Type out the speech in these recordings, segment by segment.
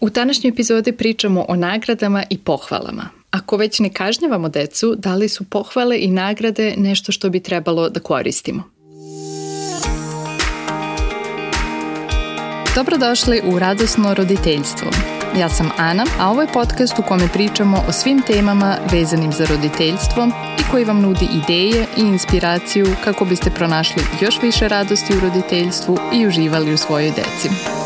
U današnjoj epizodi pričamo o nagradama i pohvalama. Ako već ne kažnjavamo decu, da li su pohvale i nagrade nešto što bi trebalo da koristimo? Dobrodošli u Radosno roditeljstvo. Ja sam Ana, a ovo je podcast u kome pričamo o svim temama vezanim za roditeljstvo i koji vam nudi ideje i inspiraciju kako biste pronašli još više radosti u roditeljstvu i uživali u svojoj deci.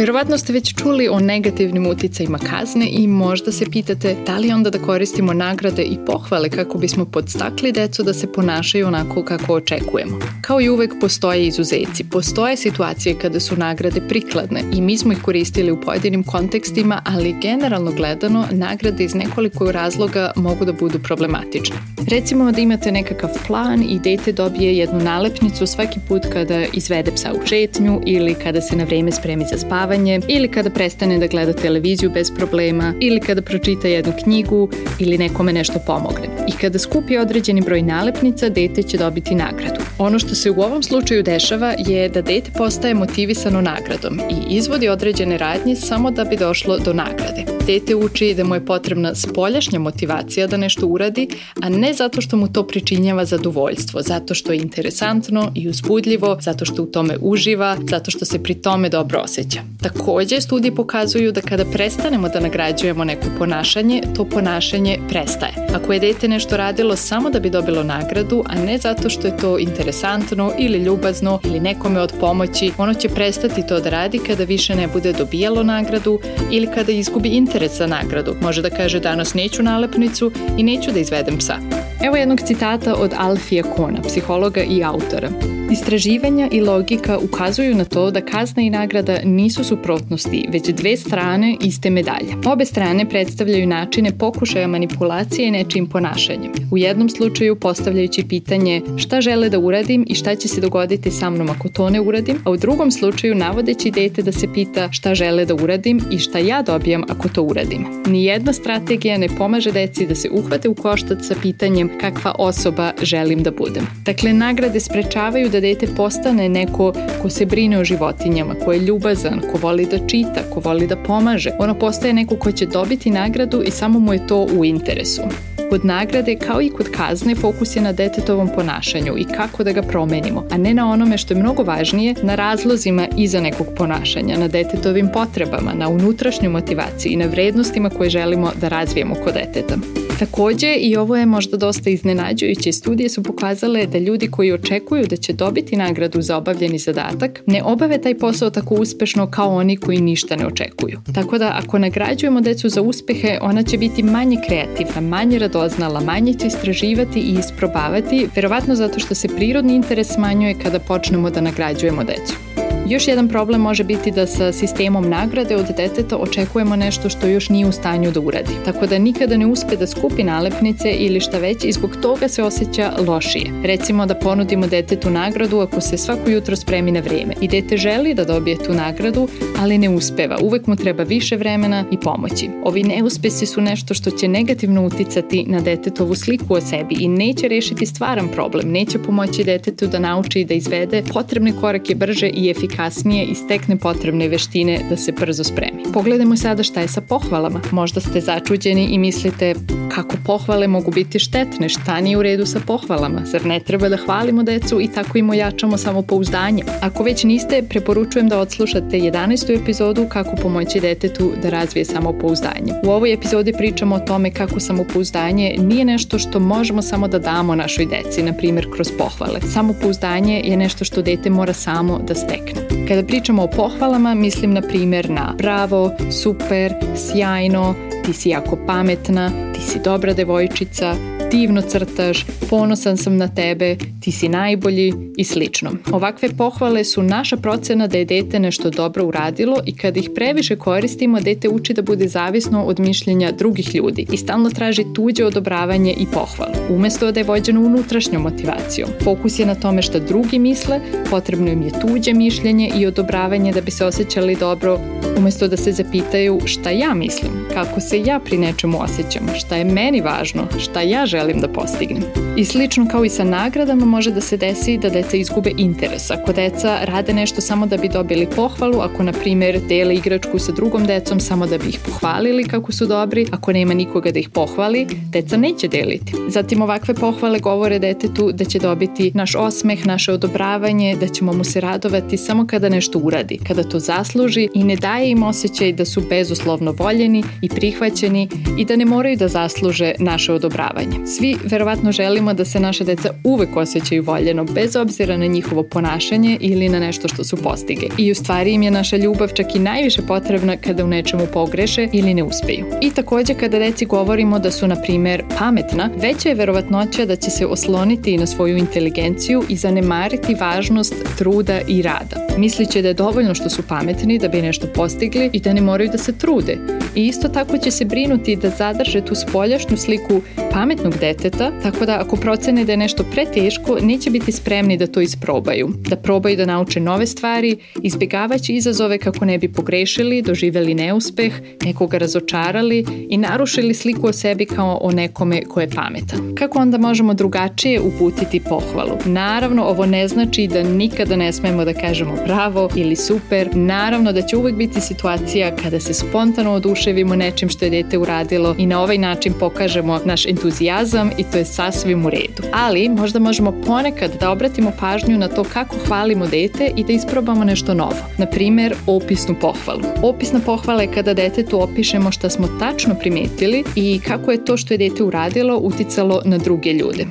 Verovatno ste već čuli o negativnim uticajima kazne i možda se pitate da li onda da koristimo nagrade i pohvale kako bismo podstakli decu da se ponašaju onako kako očekujemo. Kao i uvek postoje izuzeci, postoje situacije kada su nagrade prikladne i mi smo ih koristili u pojedinim kontekstima, ali generalno gledano nagrade iz nekoliko razloga mogu da budu problematične. Recimo da imate nekakav plan i dete dobije jednu nalepnicu svaki put kada izvede psa u šetnju ili kada se na vreme spremi za spavanje spavanje ili kada prestane da gleda televiziju bez problema ili kada pročita jednu knjigu ili nekome nešto pomogne. I kada skupi određeni broj nalepnica, dete će dobiti nagradu. Ono što se u ovom slučaju dešava je da dete postaje motivisano nagradom i izvodi određene radnje samo da bi došlo do nagrade. Dete uči da mu je potrebna spoljašnja motivacija da nešto uradi, a ne zato što mu to pričinjava zadovoljstvo, zato što je interesantno i uzbudljivo, zato što u tome uživa, zato što se pri tome dobro osjeća. Takođe, studije pokazuju da kada prestanemo da nagrađujemo neko ponašanje, to ponašanje prestaje. Ako je dete nešto radilo samo da bi dobilo nagradu, a ne zato što je to interesantno ili ljubazno ili nekome od pomoći, ono će prestati to da radi kada više ne bude dobijalo nagradu ili kada izgubi interes za nagradu. Može da kaže danas neću nalepnicu i neću da izvedem psa. Evo jednog citata od Alfija Kona, psihologa i autora. Istraživanja i logika ukazuju na to da kazna i nagrada nisu suprotnosti, već dve strane iste medalje. Obe strane predstavljaju načine pokušaja manipulacije nečim ponašanjem. U jednom slučaju postavljajući pitanje šta žele da uradim i šta će se dogoditi sa mnom ako to ne uradim, a u drugom slučaju navodeći dete da se pita šta žele da uradim i šta ja dobijam ako to uradim. Nijedna strategija ne pomaže deci da se uhvate u koštac sa pitanjem kakva osoba želim da budem. Dakle, nagrade sprečavaju da dete postane neko ko se brine o životinjama, ko je ljubazan, ko voli da čita, ko voli da pomaže. Ono postaje neko ko će dobiti nagradu i samo mu je to u interesu. Kod nagrade, kao i kod kazne, fokus je na detetovom ponašanju i kako da ga promenimo, a ne na onome što je mnogo važnije, na razlozima iza nekog ponašanja, na detetovim potrebama, na unutrašnju motivaciji i na vrednostima koje želimo da razvijemo kod deteta. Takođe, i ovo je možda dosta iznenađujuće, studije su pokazale da ljudi koji očekuju da će dobiti nagradu za obavljeni zadatak, ne obave taj posao tako uspešno kao oni koji ništa ne očekuju. Tako da, ako nagrađujemo decu za uspehe, ona će biti manje kreativna, manje radoznala, manje će istraživati i isprobavati, verovatno zato što se prirodni interes smanjuje kada počnemo da nagrađujemo decu. Još jedan problem može biti da sa sistemom nagrade od deteta očekujemo nešto što još nije u stanju da uradi. Tako da nikada ne uspe da skupi nalepnice ili šta već i zbog toga se osjeća lošije. Recimo da ponudimo detetu nagradu ako se svako jutro spremi na vreme i dete želi da dobije tu nagradu, ali ne uspeva. Uvek mu treba više vremena i pomoći. Ovi neuspesi su nešto što će negativno uticati na detetovu sliku o sebi i neće rešiti stvaran problem, neće pomoći detetu da nauči da izvede potrebne korake brže i efikasnije kasnije i stekne potrebne veštine da se brzo spremi. Pogledajmo sada šta je sa pohvalama. Možda ste začuđeni i mislite kako pohvale mogu biti štetne, šta nije u redu sa pohvalama, zar ne treba da hvalimo decu i tako im ojačamo samopouzdanje. Ako već niste, preporučujem da odslušate 11. epizodu kako pomoći detetu da razvije samopouzdanje. U ovoj epizodi pričamo o tome kako samopouzdanje nije nešto što možemo samo da damo našoj deci, na primjer kroz pohvale. Samopouzdanje je nešto što dete mora samo da stekne. Kada pričamo o pohvalama, mislim na primjer na bravo, super, sjajno, ti si jako pametna, ti si dobra devojčica, divno crtaš, ponosan sam na tebe, ti si najbolji i slično. Ovakve pohvale su naša procena da je dete nešto dobro uradilo i kada ih previše koristimo, dete uči da bude zavisno od mišljenja drugih ljudi i stalno traži tuđe odobravanje i pohvalu, umesto da je vođeno unutrašnjom motivacijom. Fokus je na tome šta drugi misle, potrebno im je tuđe mišljenje i odobravanje da bi se osjećali dobro, umesto da se zapitaju šta ja mislim, kako se ja pri nečemu osjećam, šta je meni važno, šta ja želim da postignem. I slično kao i sa nagradama može da se desi da deca izgube interes. Ako deca rade nešto samo da bi dobili pohvalu, ako na primjer dele igračku sa drugom decom samo da bi ih pohvalili kako su dobri, ako nema nikoga da ih pohvali, deca neće deliti. Zatim ovakve pohvale govore detetu da će dobiti naš osmeh, naše odobravanje, da ćemo mu se radovati samo kada nešto uradi, kada to zasluži i ne daje im osjećaj da su bezuslovno voljeni i prihvaćeni i da ne moraju da zasluže naše odobravanje. Svi verovatno želimo da se naše deca uvek osjećaju voljeno bez obzira na njihovo ponašanje ili na nešto što su postigli. I u stvari im je naša ljubav čak i najviše potrebna kada u nečemu pogreše ili ne uspeju. I takođe kada deci govorimo da su na primer pametna, veća je verovatnoća da će se osloniti na svoju inteligenciju i zanemariti važnost truda i rada. Misliće da je dovoljno što su pametni da bi nešto postigli i da ne moraju da se trude. I isto tako će se brinuti da zadrže tu spoljašnju sliku pametnog deteta, tako da ako procene da je nešto preteško, neće biti spremni da to isprobaju, da probaju da nauče nove stvari, izbjegavajući izazove kako ne bi pogrešili, doživeli neuspeh, nekoga razočarali i narušili sliku o sebi kao o nekome ko je pametan. Kako onda možemo drugačije uputiti pohvalu? Naravno, ovo ne znači da nikada ne smemo da kažemo bravo ili super. Naravno da će uvek biti situacija kada se spontano oduševimo nečim što je dete uradilo i na ovaj način pokažemo naš entuzijazam i to je sasvim u redu. Ali možda možemo ponekad da obratimo pažnju na to kako hvalimo dete i da isprobamo nešto novo. Na primer, opisnu pohvalu. Opisna pohvala je kada detetu opišemo šta smo tačno primetili i kako je to što je dete uradilo uticalo na druge ljude.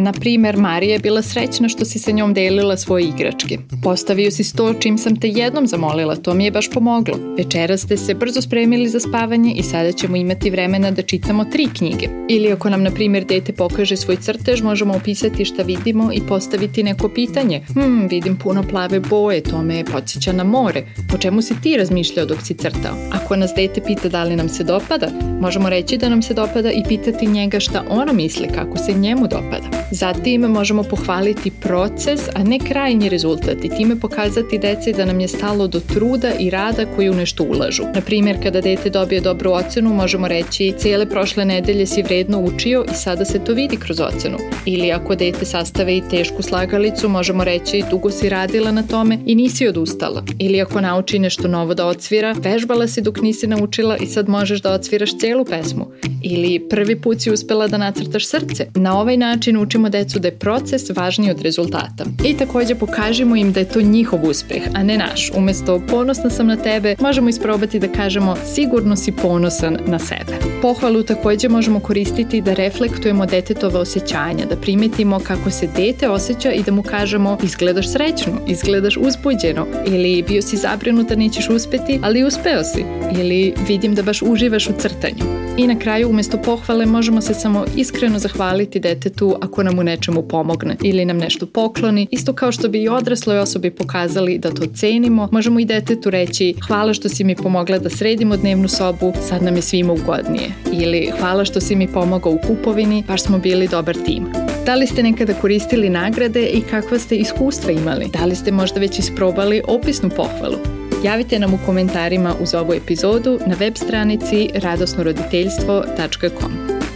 Na primer, Marija je bila srećna što si sa njom delila svoje igračke. Postavio si sto čim sam te jednom zamolila, to mi je baš pomoglo. Večera ste se brzo spremili za spavanje i sada ćemo imati vremena da čitamo tri knjige. Ili ako nam, na primer, dete pokaže svoj crtež, možemo opisati šta vidimo i postaviti neko pitanje. Hm, vidim puno plave boje, to me podsjeća na more. O čemu si ti razmišljao dok si crtao? Ako nas dete pita da li nam se dopada, možemo reći da nam se dopada i pitati njega šta ono misli, kako se njemu dopada. Zatim možemo pohvaliti proces, a ne krajnji rezultat i time pokazati deci da nam je stalo do truda i rada koji u nešto ulažu. Na primjer, kada dete dobije dobru ocenu, možemo reći cijele prošle nedelje si vredno učio i sada se to vidi kroz ocenu. Ili ako dete sastave i tešku slagalicu, možemo reći dugo si radila na tome i nisi odustala. Ili ako nauči nešto novo da odsvira, vežbala si dok nisi naučila i sad možeš da odsviraš celu pesmu. Ili prvi put si uspela da nacrtaš srce. Na ovaj način učimo decu da je proces važniji od rezultata. I takođe pokažemo im da je to njihov uspeh, a ne naš. Umesto ponosna sam na tebe, možemo isprobati da kažemo sigurno si ponosan na sebe. Pohvalu takođe možemo koristiti da reflektujemo detetova osjećanja, da primetimo kako se dete osjeća i da mu kažemo izgledaš srećno, izgledaš uzbuđeno ili bio si zabrinut da nećeš uspeti, ali uspeo si ili vidim da baš uživaš u crtanju. I na kraju, umesto pohvale, možemo se samo iskreno zahvaliti detetu ako nam u nečemu pomogne ili nam nešto pokloni. Isto kao što bi i odrasloj osobi pokazali da to cenimo, možemo i detetu reći hvala što si mi pomogla da sredimo dnevnu sobu, sad nam je svima ugodnije. Ili hvala što si mi pomogao u kupovini, baš smo bili dobar tim. Da li ste nekada koristili nagrade i kakva ste iskustva imali? Da li ste možda već isprobali opisnu pohvalu? Javite nam u komentarima uz ovu epizodu na web stranici radosnoroditeljstvo.com.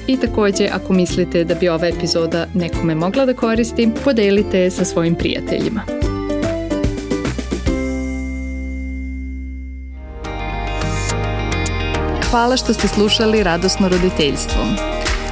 I takođe, ako mislite da bi ova epizoda nekome mogla da koristi, podelite je sa svojim prijateljima. Hvala što ste slušali Radosno roditeljstvo.